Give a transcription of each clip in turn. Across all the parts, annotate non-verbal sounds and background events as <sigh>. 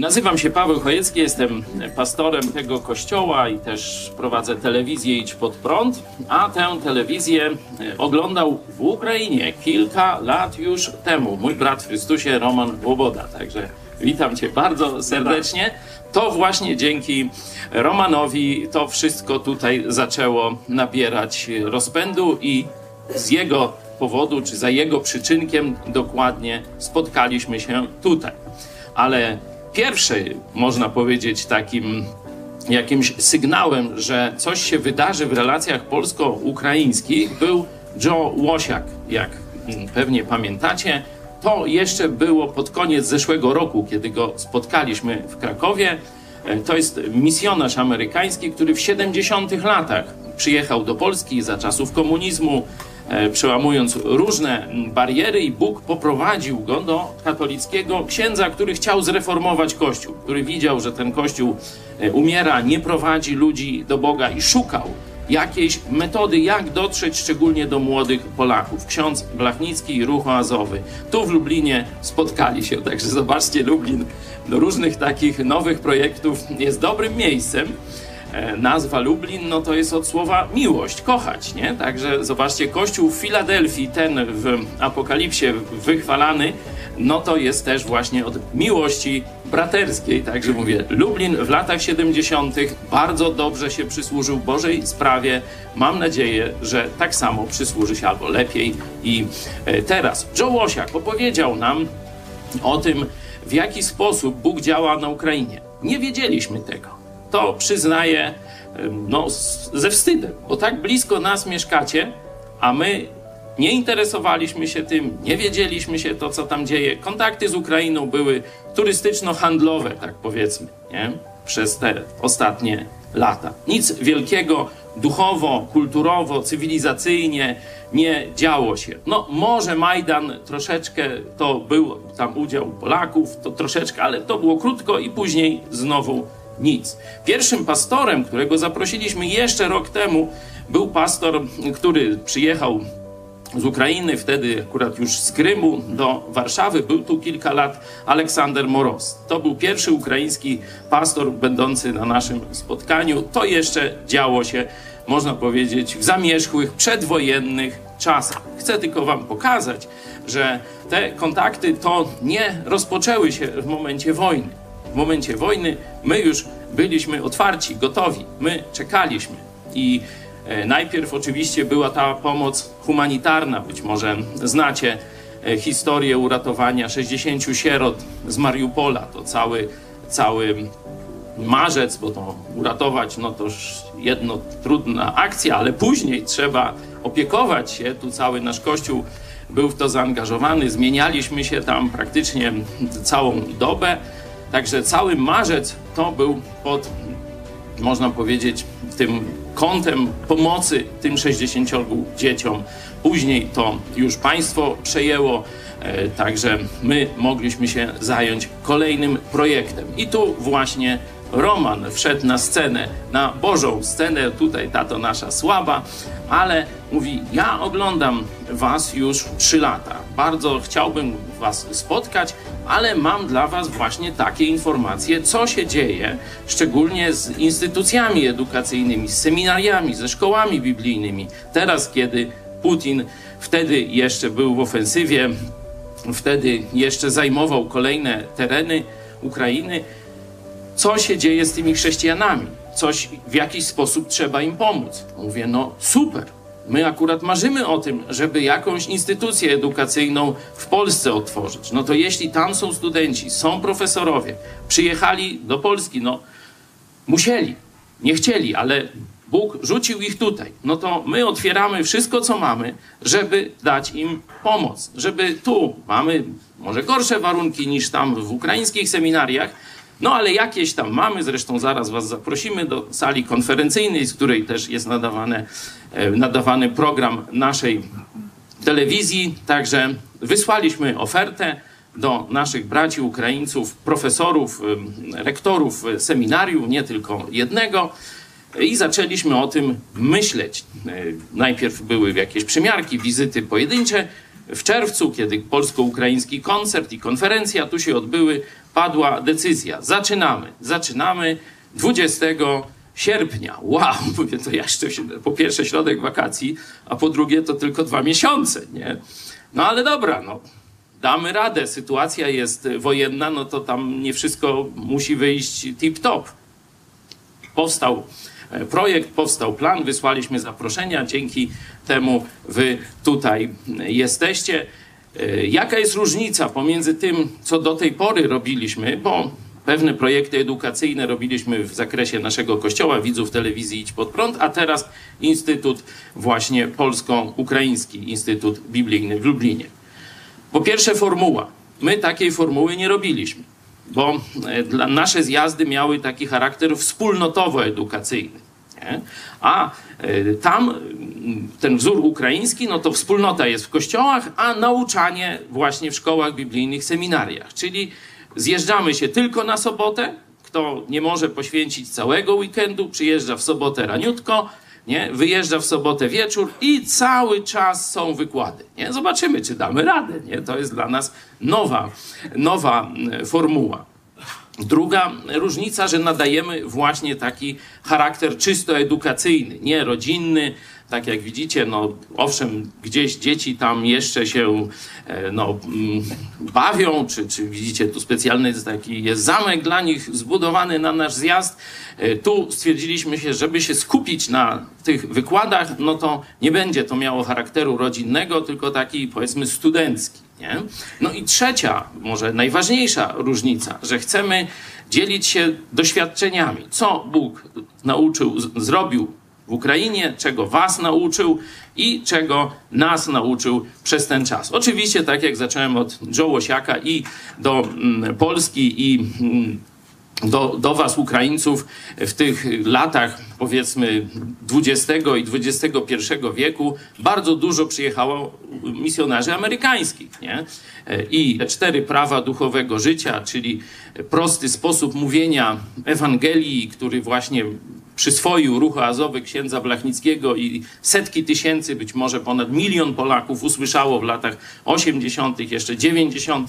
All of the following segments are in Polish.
Nazywam się Paweł Chojecki, jestem pastorem tego kościoła i też prowadzę telewizję Idź Pod Prąd, a tę telewizję e, oglądał w Ukrainie kilka lat już temu mój brat w Chrystusie Roman Łoboda, także witam Cię bardzo serdecznie. To właśnie dzięki Romanowi to wszystko tutaj zaczęło nabierać rozpędu i z jego powodu, czy za jego przyczynkiem dokładnie spotkaliśmy się tutaj. Ale pierwszy, można powiedzieć, takim jakimś sygnałem, że coś się wydarzy w relacjach polsko-ukraińskich, był Joe Łosiak, jak pewnie pamiętacie. To jeszcze było pod koniec zeszłego roku, kiedy go spotkaliśmy w Krakowie. To jest misjonarz amerykański, który w 70 latach przyjechał do Polski za czasów komunizmu, E, przełamując różne bariery i Bóg poprowadził go do katolickiego księdza, który chciał zreformować Kościół, który widział, że ten Kościół e, umiera, nie prowadzi ludzi do Boga i szukał jakiejś metody, jak dotrzeć szczególnie do młodych Polaków. Ksiądz Blachnicki i Ruch Oazowy. Tu w Lublinie spotkali się, także zobaczcie, Lublin do różnych takich nowych projektów jest dobrym miejscem. E, nazwa Lublin, no to jest od słowa miłość, kochać, nie? Także zobaczcie, kościół w Filadelfii, ten w Apokalipsie wychwalany, no to jest też właśnie od miłości braterskiej. Także mówię, Lublin w latach 70. bardzo dobrze się przysłużył Bożej sprawie. Mam nadzieję, że tak samo przysłuży się albo lepiej i e, teraz. Joe Łosiak opowiedział nam o tym, w jaki sposób Bóg działa na Ukrainie. Nie wiedzieliśmy tego to przyznaję no, ze wstydem, bo tak blisko nas mieszkacie, a my nie interesowaliśmy się tym, nie wiedzieliśmy się to, co tam dzieje. Kontakty z Ukrainą były turystyczno-handlowe, tak powiedzmy, nie? przez te ostatnie lata. Nic wielkiego duchowo, kulturowo, cywilizacyjnie nie działo się. No, może Majdan troszeczkę to był tam udział Polaków, to troszeczkę, ale to było krótko i później znowu nic. Pierwszym pastorem, którego zaprosiliśmy jeszcze rok temu, był pastor, który przyjechał z Ukrainy, wtedy akurat już z Krymu do Warszawy. Był tu kilka lat Aleksander Moros. To był pierwszy ukraiński pastor będący na naszym spotkaniu. To jeszcze działo się, można powiedzieć, w zamierzchłych, przedwojennych czasach. Chcę tylko Wam pokazać, że te kontakty to nie rozpoczęły się w momencie wojny w momencie wojny my już byliśmy otwarci, gotowi, my czekaliśmy. I e, najpierw oczywiście była ta pomoc humanitarna, być może znacie e, historię uratowania 60 sierot z Mariupola. To cały, cały marzec, bo to uratować, no to już jedno trudna akcja, ale później trzeba opiekować się. Tu cały nasz kościół był w to zaangażowany. Zmienialiśmy się tam praktycznie całą dobę. Także cały marzec to był pod, można powiedzieć, tym kątem pomocy tym 60 dzieciom. Później to już państwo przejęło, e, także my mogliśmy się zająć kolejnym projektem. I tu właśnie Roman wszedł na scenę, na Bożą scenę, tutaj tato nasza słaba, ale mówi, ja oglądam was już trzy lata. Bardzo chciałbym was spotkać, ale mam dla was właśnie takie informacje, co się dzieje, szczególnie z instytucjami edukacyjnymi, z seminariami, ze szkołami biblijnymi. Teraz, kiedy Putin wtedy jeszcze był w ofensywie, wtedy jeszcze zajmował kolejne tereny Ukrainy, co się dzieje z tymi chrześcijanami. Coś w jakiś sposób trzeba im pomóc. Mówię, no super. My akurat marzymy o tym, żeby jakąś instytucję edukacyjną w Polsce otworzyć. No to jeśli tam są studenci, są profesorowie, przyjechali do Polski, no musieli, nie chcieli, ale Bóg rzucił ich tutaj. No to my otwieramy wszystko, co mamy, żeby dać im pomoc. Żeby tu mamy może gorsze warunki niż tam w ukraińskich seminariach, no ale jakieś tam mamy, zresztą zaraz Was zaprosimy do sali konferencyjnej, z której też jest nadawane, e, nadawany program naszej telewizji. Także wysłaliśmy ofertę do naszych braci Ukraińców, profesorów, e, rektorów seminarium, nie tylko jednego. I zaczęliśmy o tym myśleć. E, najpierw były jakieś przymiarki, wizyty pojedyncze. W czerwcu, kiedy polsko-ukraiński koncert i konferencja tu się odbyły, padła decyzja. Zaczynamy. Zaczynamy 20 sierpnia. Wow, <laughs> mówię, to jeszcze po pierwsze środek wakacji, a po drugie to tylko dwa miesiące, nie? No ale dobra, no damy radę, sytuacja jest wojenna, no to tam nie wszystko musi wyjść tip-top. Powstał e, projekt, powstał plan, wysłaliśmy zaproszenia, dzięki temu wy tutaj jesteście. E, jaka jest różnica pomiędzy tym, co do tej pory robiliśmy, bo pewne projekty edukacyjne robiliśmy w zakresie naszego kościoła, widzów telewizji Idź Pod Prąd, a teraz Instytut właśnie Polsko-Ukraiński, Instytut Biblijny w Lublinie. Po pierwsze formuła. My takiej formuły nie robiliśmy, bo e, dla, nasze zjazdy miały taki charakter wspólnotowo-edukacyjny. Nie? A e, tam ten wzór ukraiński, no to wspólnota jest w kościołach, a nauczanie właśnie w szkołach biblijnych, seminariach. Czyli zjeżdżamy się tylko na sobotę. Kto nie może poświęcić całego weekendu, przyjeżdża w sobotę raniutko, nie? wyjeżdża w sobotę wieczór i cały czas są wykłady. Nie? Zobaczymy, czy damy radę. Nie? To jest dla nas nowa, nowa formuła. Druga różnica, że nadajemy właśnie taki charakter czysto edukacyjny, nie rodzinny. Tak jak widzicie, no owszem, gdzieś dzieci tam jeszcze się e, no, mm, bawią, czy, czy widzicie, tu specjalny taki jest zamek dla nich zbudowany na nasz zjazd. E, tu stwierdziliśmy się, żeby się skupić na tych wykładach, no to nie będzie to miało charakteru rodzinnego, tylko taki powiedzmy studencki. Nie? No i trzecia, może najważniejsza różnica, że chcemy dzielić się doświadczeniami, co Bóg nauczył, zrobił w Ukrainie, czego Was nauczył i czego nas nauczył przez ten czas. Oczywiście, tak jak zacząłem od Joe i do mm, Polski i mm, do, do Was, Ukraińców, w tych latach, powiedzmy, XX i XXI wieku, bardzo dużo przyjechało misjonarzy amerykańskich. Nie? I cztery prawa duchowego życia, czyli prosty sposób mówienia Ewangelii, który właśnie przyswoił ruch azowy księdza Blachnickiego i setki tysięcy, być może ponad milion Polaków usłyszało w latach 80., jeszcze 90.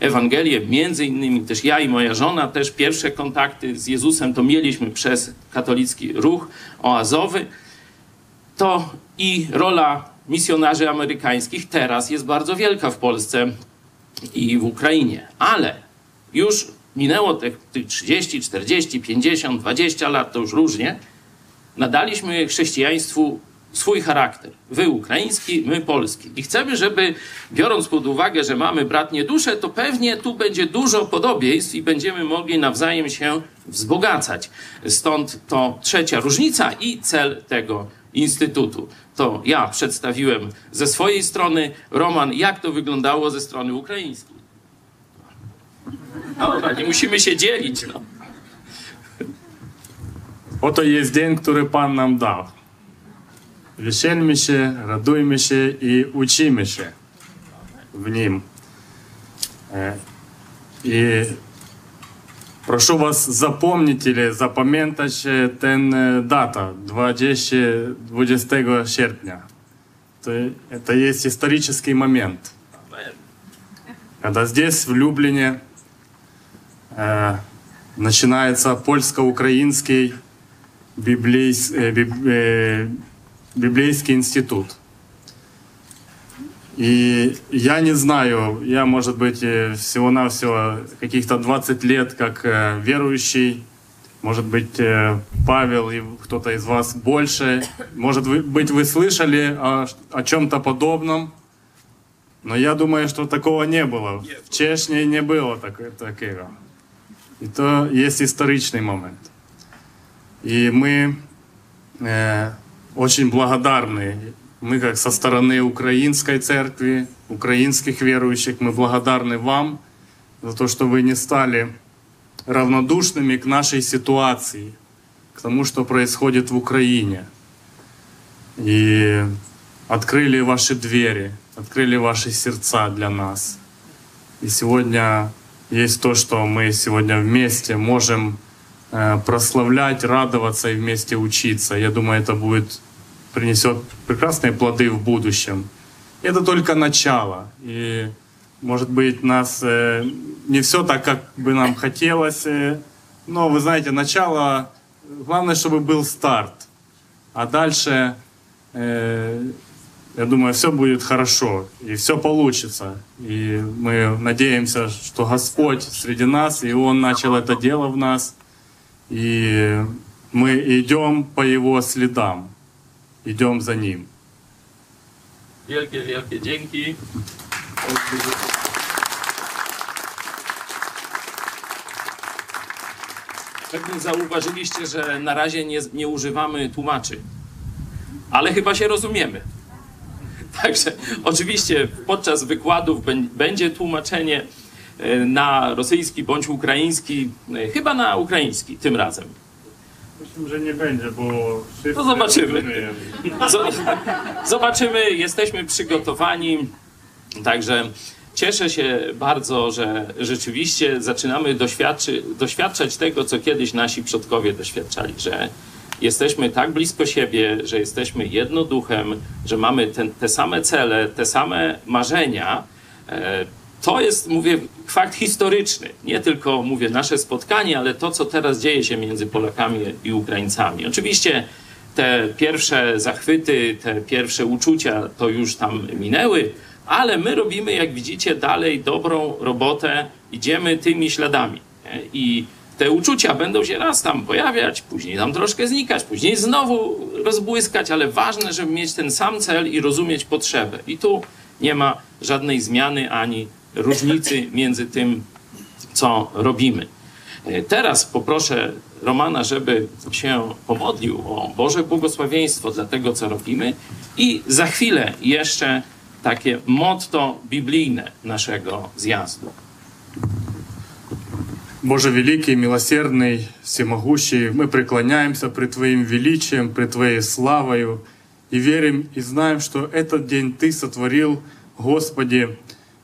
Ewangelię. Między innymi też ja i moja żona, też pierwsze kontakty z Jezusem to mieliśmy przez katolicki ruch oazowy. To i rola misjonarzy amerykańskich teraz jest bardzo wielka w Polsce i w Ukrainie. Ale już minęło tych, tych 30, 40, 50, 20 lat, to już różnie, nadaliśmy chrześcijaństwu swój charakter. Wy ukraiński, my polski. I chcemy, żeby, biorąc pod uwagę, że mamy bratnie dusze, to pewnie tu będzie dużo podobieństw i będziemy mogli nawzajem się wzbogacać. Stąd to trzecia różnica i cel tego instytutu. To ja przedstawiłem ze swojej strony. Roman, jak to wyglądało ze strony ukraińskiej? Dobra, nie musimy się dzielić. No. Oto jest dzień, który Pan nam dał. Weszelmy się, radujmy się i uczymy się w nim. I прошу вас запомнить или запам'ятать ten data 20, 20 sierpnia. To, это есть исторический момент. Когда здесь, в Люблине, э, начинается польско-украинский библейс, э, э, библейский институт. И я не знаю, я, может быть, всего-навсего каких-то 20 лет как э, верующий, может быть, э, Павел и кто-то из вас больше. Может быть, вы слышали о, о чем-то подобном. Но я думаю, что такого не было. В Чешне не было так, такого. И то есть историчный момент. И мы э, очень благодарны. Мы как со стороны украинской церкви, украинских верующих, мы благодарны вам за то, что вы не стали равнодушными к нашей ситуации, к тому, что происходит в Украине. И открыли ваши двери, открыли ваши сердца для нас. И сегодня есть то, что мы сегодня вместе можем э, прославлять, радоваться и вместе учиться. Я думаю, это будет принесет прекрасные плоды в будущем. Это только начало. И Может быть, нас э, не все так, как бы нам хотелось, э, но вы знаете, начало, главное, чтобы был старт, а дальше, э, я думаю, все будет хорошо и все получится. И мы надеемся, что Господь среди нас, и Он начал это дело в нас, и мы идем по Его следам, идем за Ним. Wielkie, wielkie dzięki. Pewnie zauważyliście, że na razie nie, nie używamy tłumaczy, ale chyba się rozumiemy. <laughs> Także oczywiście podczas wykładów bę- będzie tłumaczenie e, na rosyjski bądź ukraiński, e, chyba na ukraiński tym razem. Myślę, że nie będzie, bo No zobaczymy. <laughs> Zobaczymy, jesteśmy przygotowani. Także cieszę się bardzo, że rzeczywiście zaczynamy doświadczać tego, co kiedyś nasi przodkowie doświadczali, że jesteśmy tak blisko siebie, że jesteśmy jednoduchem, że mamy ten, te same cele, te same marzenia. E, To jest, mówię, fakt historyczny. Nie tylko, mówię, nasze spotkanie, ale to, co teraz dzieje się między Polakami i Ukraińcami. Oczywiście te pierwsze zachwyty, te pierwsze uczucia to już tam minęły, ale my robimy, jak widzicie, dalej dobrą robotę, idziemy tymi śladami. I te uczucia będą się raz tam pojawiać, później tam troszkę znikać, później znowu rozbłyskać, ale ważne, żeby mieć ten sam cel i rozumieć potrzebę. I tu nie ma żadnej zmiany ani różnicy <laughs> między tym, co robimy. E, Teraz poproszę Romana, żeby się pomodlił o Boże błogosławieństwo dla tego, co robimy i za chwilę jeszcze takie motto biblijne naszego zjazdu. Боже великий, милосердный, всемогущий, мы преклоняемся пред Твоим величием, пред Твоей славою и верим и знаем, что этот день Ты сотворил, Господи,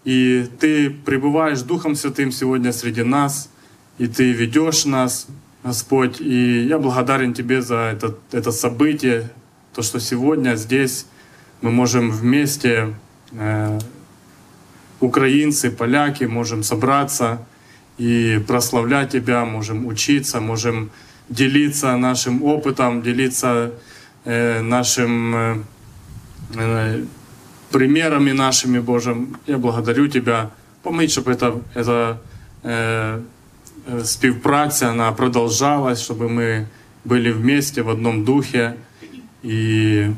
и Ты пребываешь Духом Святым сегодня среди нас, и Ты ведешь нас, Господь. И я благодарен Тебе за это, это событие, то, что сегодня здесь мы можем вместе, э, украинцы, поляки, можем собраться и прославлять Тебя, можем учиться, можем делиться нашим опытом, делиться э, нашим э, э, примерами нашими, Божьим. Я благодарю Тебя. Помыть, чтобы это, это э, э, співпраця, она продолжалась, чтобы мы были вместе в одном духе. И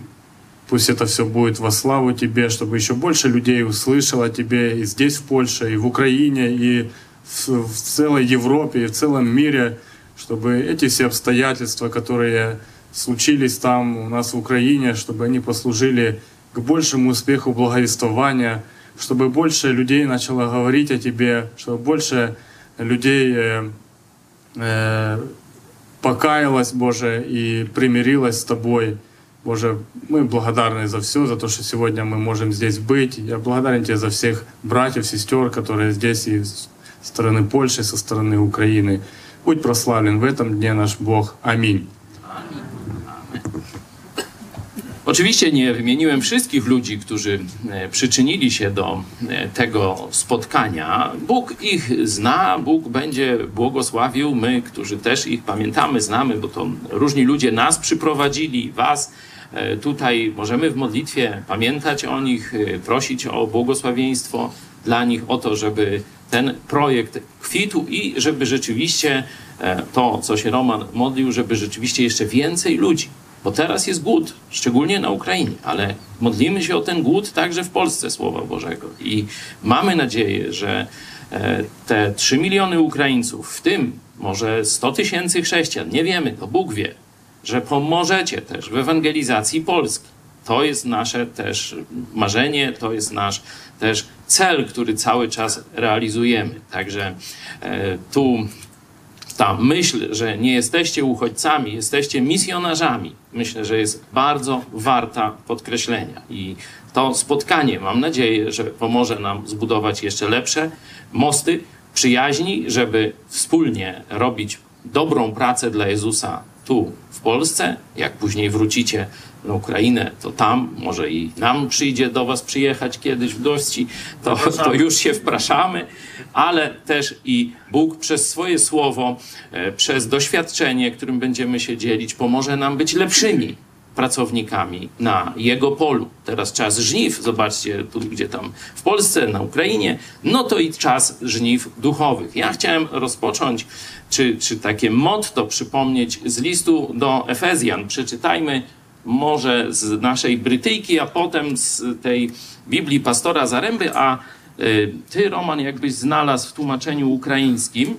пусть это все будет во славу Тебе, чтобы еще больше людей услышало Тебе и здесь, в Польше, и в Украине, и в, целой Европе, и в целом мире, чтобы эти все обстоятельства, которые случились там у нас в Украине, чтобы они послужили к большему успеху благовествования, чтобы больше людей начало говорить о Тебе, чтобы больше людей э, э, покаялась, Боже, и примирилась с Тобой. Боже, мы благодарны за все, за то, что сегодня мы можем здесь быть. Я благодарен Тебе за всех братьев, сестер, которые здесь и стороны Польши, со стороны Украины. Будь прославлен в этом дне наш Бог. Аминь. Oczywiście nie wymieniłem wszystkich ludzi, którzy e, przyczynili się do e, tego spotkania. Bóg ich zna, Bóg będzie błogosławił. My, którzy też ich pamiętamy, znamy, bo to różni ludzie nas przyprowadzili, was. E, Tutaj możemy w modlitwie pamiętać o nich, e, prosić o błogosławieństwo dla nich, o to, żeby ten projekt kwitł i żeby rzeczywiście e, to, co się Roman modlił, żeby rzeczywiście jeszcze więcej ludzi bo teraz jest głód, szczególnie na Ukrainie, ale modlimy się o ten głód także w Polsce Słowa Bożego. I mamy nadzieję, że e, te 3 miliony Ukraińców, w tym może 100 tysięcy chrześcijan, nie wiemy, to Bóg wie, że pomożecie też w ewangelizacji Polski. To jest nasze też marzenie, to jest nasz też cel, który cały czas realizujemy. Także e, tu ta myśl, że nie jesteście uchodźcami, jesteście misjonarzami, myślę, że jest bardzo warta podkreślenia. I to spotkanie, mam nadzieję, że pomoże nam zbudować jeszcze lepsze mosty przyjaźni, żeby wspólnie robić dobrą pracę dla Jezusa tu w Polsce. Jak później wrócicie na Ukrainę, to tam może i nam przyjdzie do Was przyjechać kiedyś w gości, to, to już się wpraszamy, ale też i Bóg przez swoje słowo, e, przez doświadczenie, którym będziemy się dzielić, pomoże nam być lepszymi pracownikami na jego polu. Teraz czas żniw, zobaczcie tu, gdzie tam w Polsce, na Ukrainie, no to i czas żniw duchowych. Ja chciałem rozpocząć, czy, czy takie motto przypomnieć z listu do Efezjan. Przeczytajmy może z naszej Brytyjki, a potem z tej Biblii pastora Zaręby, a y, ty, Roman, jakbyś znalazł w tłumaczeniu ukraińskim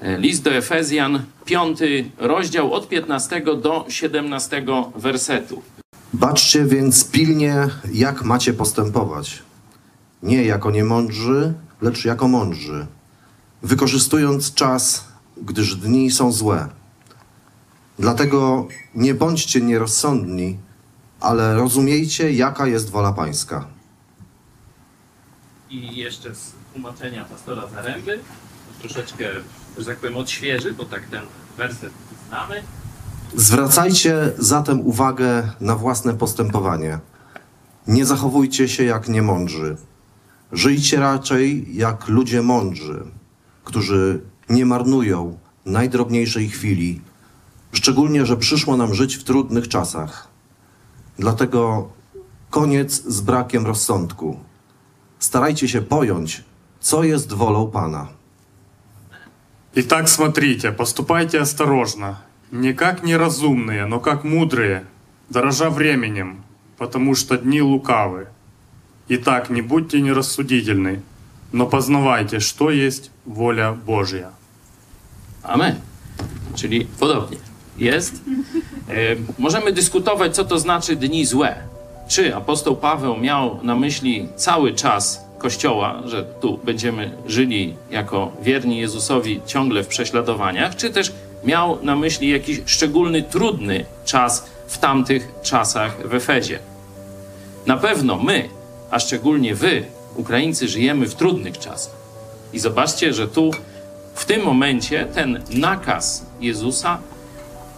E, list do Efezjan, piąty rozdział od 15 do 17 wersetu. Baczcie więc pilnie, jak macie postępować. Nie jako niemądrzy, lecz jako mądrzy, wykorzystując czas, gdyż dni są złe. Dlatego nie bądźcie nierozsądni, ale rozumiejcie, jaka jest wola Pańska. I jeszcze z tłumaczenia pastora Zaręby, troszeczkę że tak powiem, odświeży, bo tak ten werset znamy. Zwracajcie zatem uwagę na własne postępowanie. Nie zachowujcie się jak niemądrzy. Żyjcie raczej jak ludzie mądrzy, którzy nie marnują najdrobniejszej chwili, szczególnie, że przyszło nam żyć w trudnych czasach. Dlatego koniec z brakiem rozsądku. Starajcie się pojąć, co jest wolą Pana. Итак, смотрите, поступайте осторожно. Не как неразумные, но как мудрые, дорожа временем, потому что дни лукавы. Итак, не будьте нерассудительны, но познавайте, что есть wola Boża. Amen. Czyli podobnie jest. E, możemy dyskutować, co to znaczy dni złe. Czy apostoł Paweł miał na myśli cały czas Kościoła, że tu będziemy żyli jako wierni Jezusowi ciągle w prześladowaniach, czy też miał na myśli jakiś szczególny, trudny czas w tamtych czasach w Efezie. Na pewno my, a szczególnie wy, Ukraińcy, żyjemy w trudnych czasach. I zobaczcie, że tu w tym momencie ten nakaz Jezusa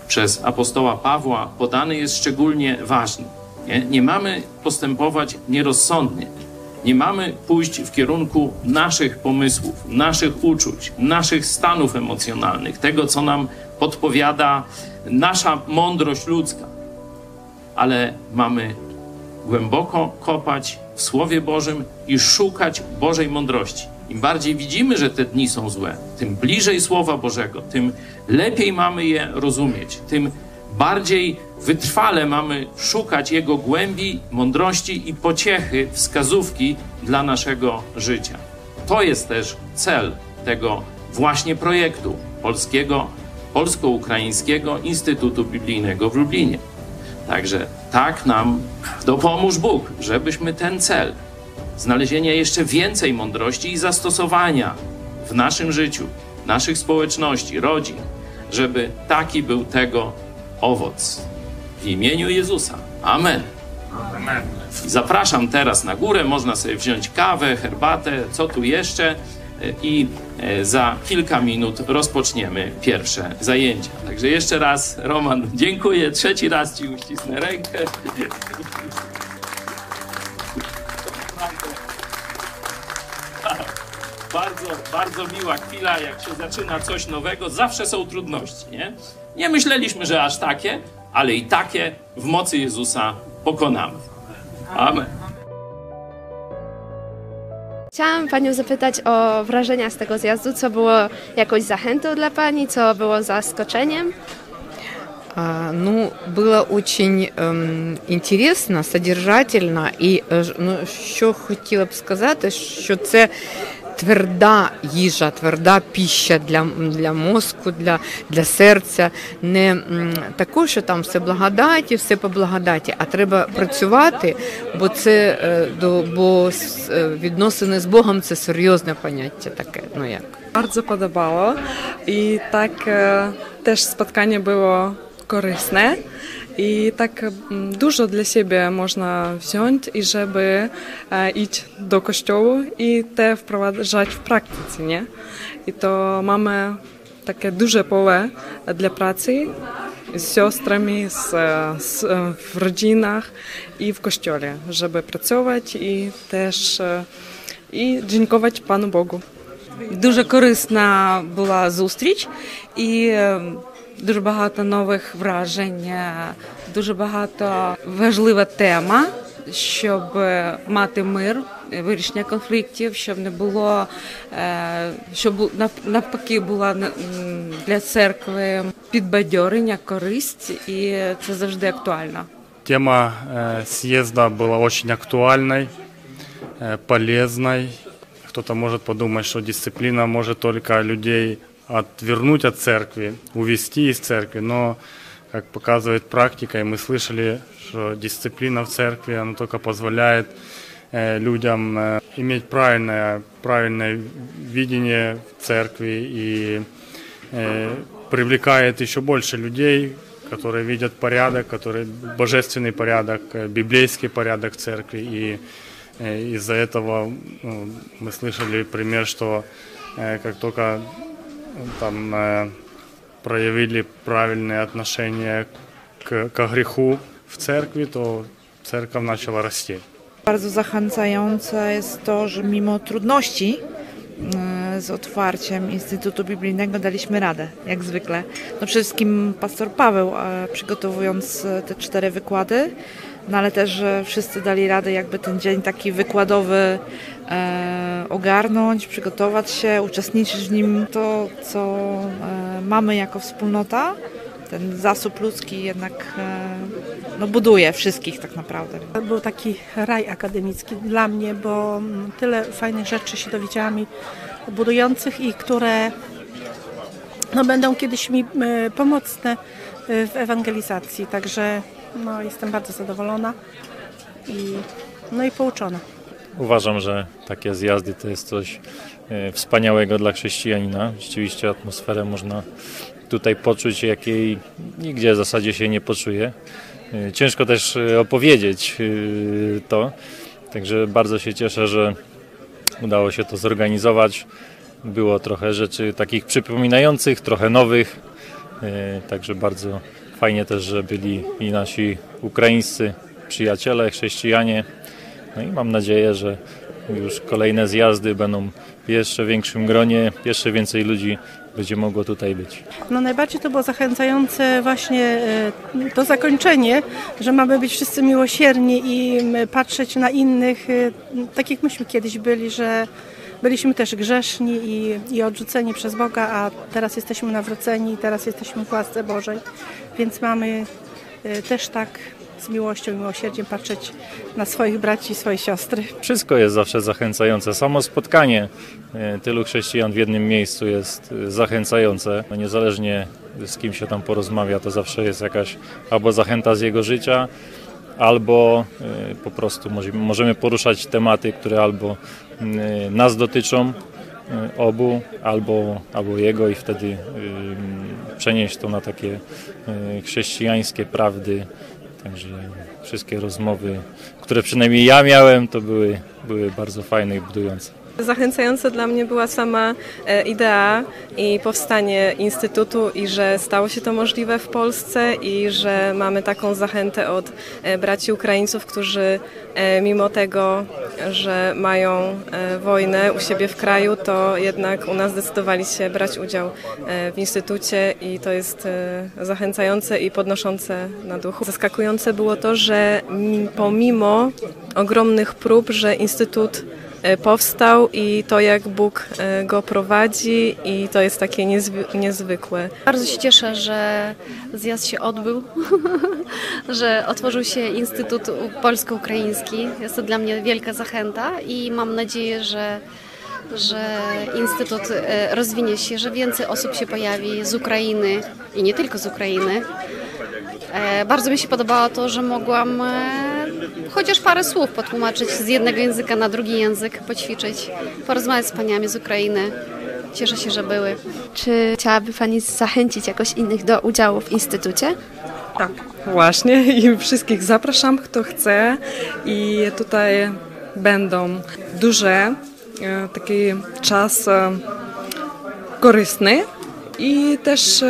przez apostoła Pawła podany jest szczególnie ważny. Nie, nie mamy postępować nierozsądnie nie mamy pójść w kierunku naszych pomysłów, naszych uczuć, naszych stanów emocjonalnych, tego, co nam podpowiada nasza mądrość ludzka, ale mamy głęboko kopać w Słowie Bożym i szukać Bożej mądrości. Im bardziej widzimy, że te dni są złe, tym bliżej Słowa Bożego, tym lepiej mamy je rozumieć, tym bardziej wytrwale mamy szukać Jego głębi, mądrości i pociechy, wskazówki dla naszego życia. To jest też cel tego właśnie projektu polskiego, polsko-ukraińskiego Instytutu Biblijnego w Lublinie. Także tak nam dopomóż Bóg, żebyśmy ten cel, znalezienia jeszcze więcej mądrości i zastosowania w naszym życiu, naszych społeczności, rodzin, żeby taki był tego owoc. W imieniu Jezusa. Amen. Amen. Zapraszam teraz na górę, można sobie wziąć kawę, herbatę, co tu jeszcze i e, za kilka minut rozpoczniemy pierwsze zajęcia. Także jeszcze raz, Roman, dziękuję. Trzeci raz Ci uścisnę rękę. Bardzo, bardzo miła chwila, jak się zaczyna coś nowego. Zawsze są trudności, nie? Nie myśleliśmy, że aż takie, ale i takie w mocy Jezusa pokonamy. Amen. Chciałam Panią zapytać o wrażenia z tego zjazdu. Co było jakąś zachętą dla Pani, co było zaskoczeniem? Ну, было очень эм, интересно, содержательно, і ну, що хотіла б сказати, що це тверда їжа, тверда піща для для мозку, для для серця. Не тако, що там все благодаті, все по благодаті, а треба працювати, бо це до бо відносини з Богом це серйозне поняття таке. Ну як. Bardzo podobało i tak też spotkanie było korysne. I tak mm, dużo dla siebie można wziąć i żeby e, iść do kościoła i te wprowadzać w praktyce, nie? I to mamy takie duże pole dla pracy z siostrami, z, z, w rodzinach i w kościele, żeby pracować i też і dziękować Пану Богу. Дуже корисна була зустріч і е, дуже багато нових вражень, е, дуже багато важлива тема, щоб е, мати мир, е, вирішення конфліктів, щоб не було, е, щоб бу- нав- навпаки була м, для церкви підбадьорення, користь, і це завжди актуально. Тема э, съезда была очень актуальной, э, полезной. Кто-то может подумать, что дисциплина может только людей отвернуть от церкви, увести из церкви, но, как показывает практика, и мы слышали, что дисциплина в церкви, она только позволяет э, людям э, иметь правильное, правильное видение церкви и э, привлекает еще больше людей, которые видят порядок, которые божественный порядок, библейский порядок церкви. И э, из-за этого ну, мы слышали пример, что как только там э, проявили правильное отношение к, к греху в церкви, то церковь начала расти. Bardzo zachęcające jest to, że mimo trudności e, z otwarciem Instytutu Biblijnego daliśmy radę, jak zwykle. No przede wszystkim pastor Paweł, e, przygotowując e, te cztery wykłady, no ale też że wszyscy dali radę jakby ten dzień taki wykładowy e, ogarnąć, przygotować się, uczestniczyć w nim. To, co e, mamy jako wspólnota, ten zasób ludzki jednak e, no, buduje wszystkich tak naprawdę. Był taki raj akademicki dla mnie, bo mm, tyle fajnych rzeczy się dowiedziałam i budujących i które no, będą kiedyś mi e, pomocne e, w ewangelizacji. Także no, jestem bardzo zadowolona i, no i pouczona. Uważam, że takie zjazdy to jest coś e, wspaniałego dla chrześcijanina. Rzeczywiście atmosferę można tutaj poczuć, jakiej nigdzie w zasadzie się nie poczuje. E, Ciężko też e, opowiedzieć to, także bardzo się cieszę, że udało się to zorganizować. Było trochę rzeczy takich przypominających, trochę nowych, także bardzo fajnie też, że byli i nasi ukraińscy przyjaciele, chrześcijanie. No i mam nadzieję, że już kolejne zjazdy będą w jeszcze większym gronie, jeszcze więcej ludzi będzie mogło tutaj być. No najbardziej to było zachęcające właśnie e, to zakończenie, że mamy być wszyscy miłosierni i patrzeć na innych, e, tak jak myśmy kiedyś byli, że byliśmy też grzeszni i, i odrzuceni przez Boga, a teraz jesteśmy nawróceni i teraz jesteśmy w łasce Bożej, więc mamy e, też tak z miłością i miłosierdziem patrzeć na swoich braci i swoje siostry. Wszystko jest zawsze zachęcające. Samo spotkanie e, tylu chrześcijan w jednym miejscu jest e, zachęcające. Niezależnie z kim się tam porozmawia, to zawsze jest jakaś albo zachęta z jego życia, albo po prostu może- możemy poruszać tematy, które albo nas dotyczą obu, albo, albo jego i wtedy przenieść to na takie e, chrześcijańskie prawdy. Także wszystkie rozmowy, które przynajmniej ja miałem, to były, były bardzo fajne i budujące. Zachęcająca dla mnie była sama e, idea i powstanie Instytutu i że stało się to możliwe w Polsce i że mamy taką zachętę od e, braci Ukraińców, którzy e, mimo tego, że mają wojnę u siebie w kraju, to jednak u nas zdecydowali się brać udział w Instytucie i to jest zachęcające i podnoszące na duchu. Zaskakujące było to, że mi- pomimo ogromnych prób, że Instytut powstał i to jak Bóg e, go prowadzi i to jest takie niezwy- niezwykłe. Bardzo się cieszę, że zjazd się odbył, <laughs> że otworzył się Instytut Polsko-Ukraiński. Jest to dla mnie wielka zachęta i mam nadzieję, że, że Instytut e, rozwinie się, że więcej osób się pojawi z Ukrainy i nie tylko z Ukrainy. E, Bardzo mi się podobało to, że mogłam e, chociaż parę słów potłumaczyć z jednego języka na drugi język, poćwiczyć, porozmawiać z paniami z Ukrainy. Cieszę się, że były. Czy chciałaby Pani zachęcić jakoś innych do udziału w Instytucie? Tak, właśnie <laughs> i wszystkich zapraszam, kto chce i tutaj będą duże e, taki czas korzystny i też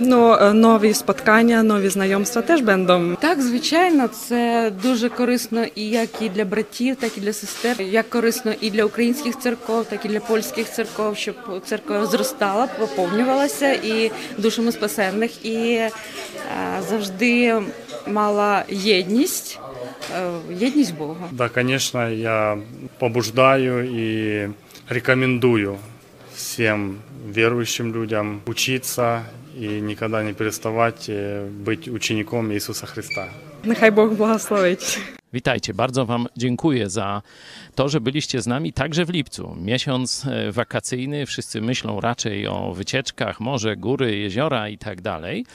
Ну, е, нові споткання, нові знайомства теж będą. Так, звичайно, це дуже корисно і як і для братів, так і для сестер. Як корисно і для українських церков, так і для польських церков, щоб церква зростала, поповнювалася і душами спасенних, і е, завжди мала єдність, е, єдність Бога. Да, конечно, я побуждаю и рекомендую всем верующим людям учиться и никогда не переставать э, быть учеником Иисуса Христа. Нехай Бог благословить. Witajcie, bardzo Wam dziękuję za to, że byliście z nami także w lipcu. Miesiąc e, wakacyjny, wszyscy myślą raczej o wycieczkach, morze, góry, jeziora i tak dalej.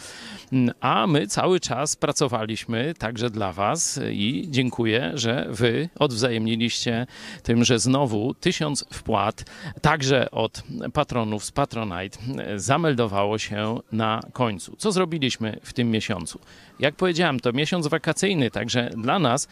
Mm, A my cały czas pracowaliśmy także dla Was i dziękuję, że Wy odwzajemniliście tym, że znowu tysiąc wpłat, także od patronów z Patronite, e, zameldowało się na końcu. Co zrobiliśmy w tym miesiącu? Jak powiedziałem, to miesiąc wakacyjny, także dla nas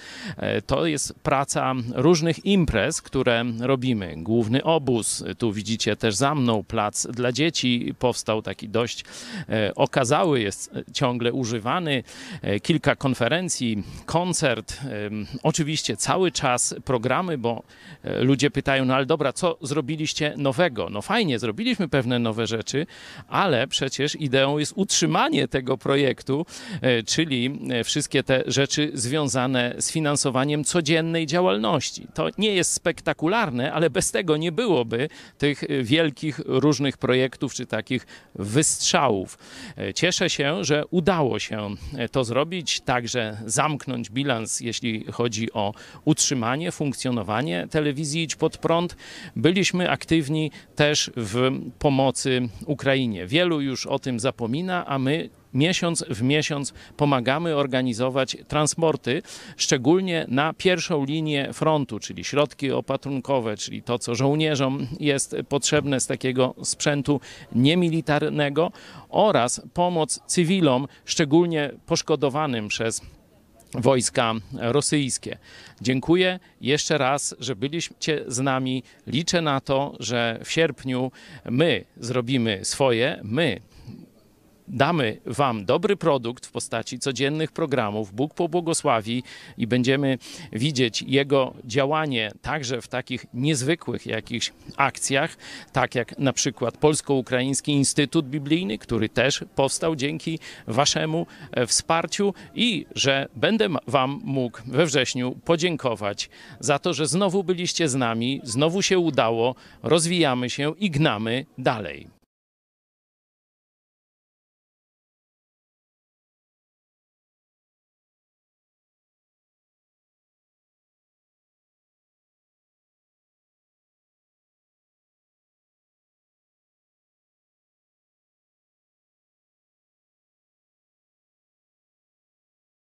to jest praca różnych imprez, które robimy. Główny obóz, tu widzicie też za mną plac dla dzieci powstał taki dość e, okazały, jest ciągle używany. E, Kilka konferencji, koncert, oczywiście cały czas programy, bo e, ludzie pytają, no ale dobra, co zrobiliście nowego? No fajnie, zrobiliśmy pewne nowe rzeczy, ale przecież ideą jest utrzymanie tego projektu, e, czyli e, wszystkie te rzeczy związane z finansowaniem codziennej działalności. To nie jest spektakularne, ale bez tego nie byłoby tych e, wielkich różnych projektów czy takich wystrzałów. E, Cieszę się, że udało się e, to zrobić, także zamknąć bilans, jeśli chodzi o utrzymanie, funkcjonowanie telewizji Idź Pod Prąd. Byliśmy aktywni też w pomocy Ukrainie. Wielu już o tym zapomina, a my miesiąc w miesiąc pomagamy organizować transporty, szczególnie na pierwszą linię frontu, czyli środki opatrunkowe, czyli to, co żołnierzom jest potrzebne z takiego sprzętu niemilitarnego oraz pomoc cywilom, szczególnie poszkodowanym przez wojska rosyjskie. Dziękuję jeszcze raz, że byliście z nami. Liczę na to, że w sierpniu my zrobimy swoje, my damy Wam dobry produkt w postaci codziennych programów. Bóg pobłogosławi i będziemy widzieć Jego działanie także w takich niezwykłych jakichś akcjach, tak jak na przykład Polsko-Ukraiński Instytut Biblijny, który też powstał dzięki Waszemu e, wsparciu i że będę Wam mógł we wrześniu podziękować za to, że znowu byliście z nami, znowu się udało, rozwijamy się i gnamy dalej.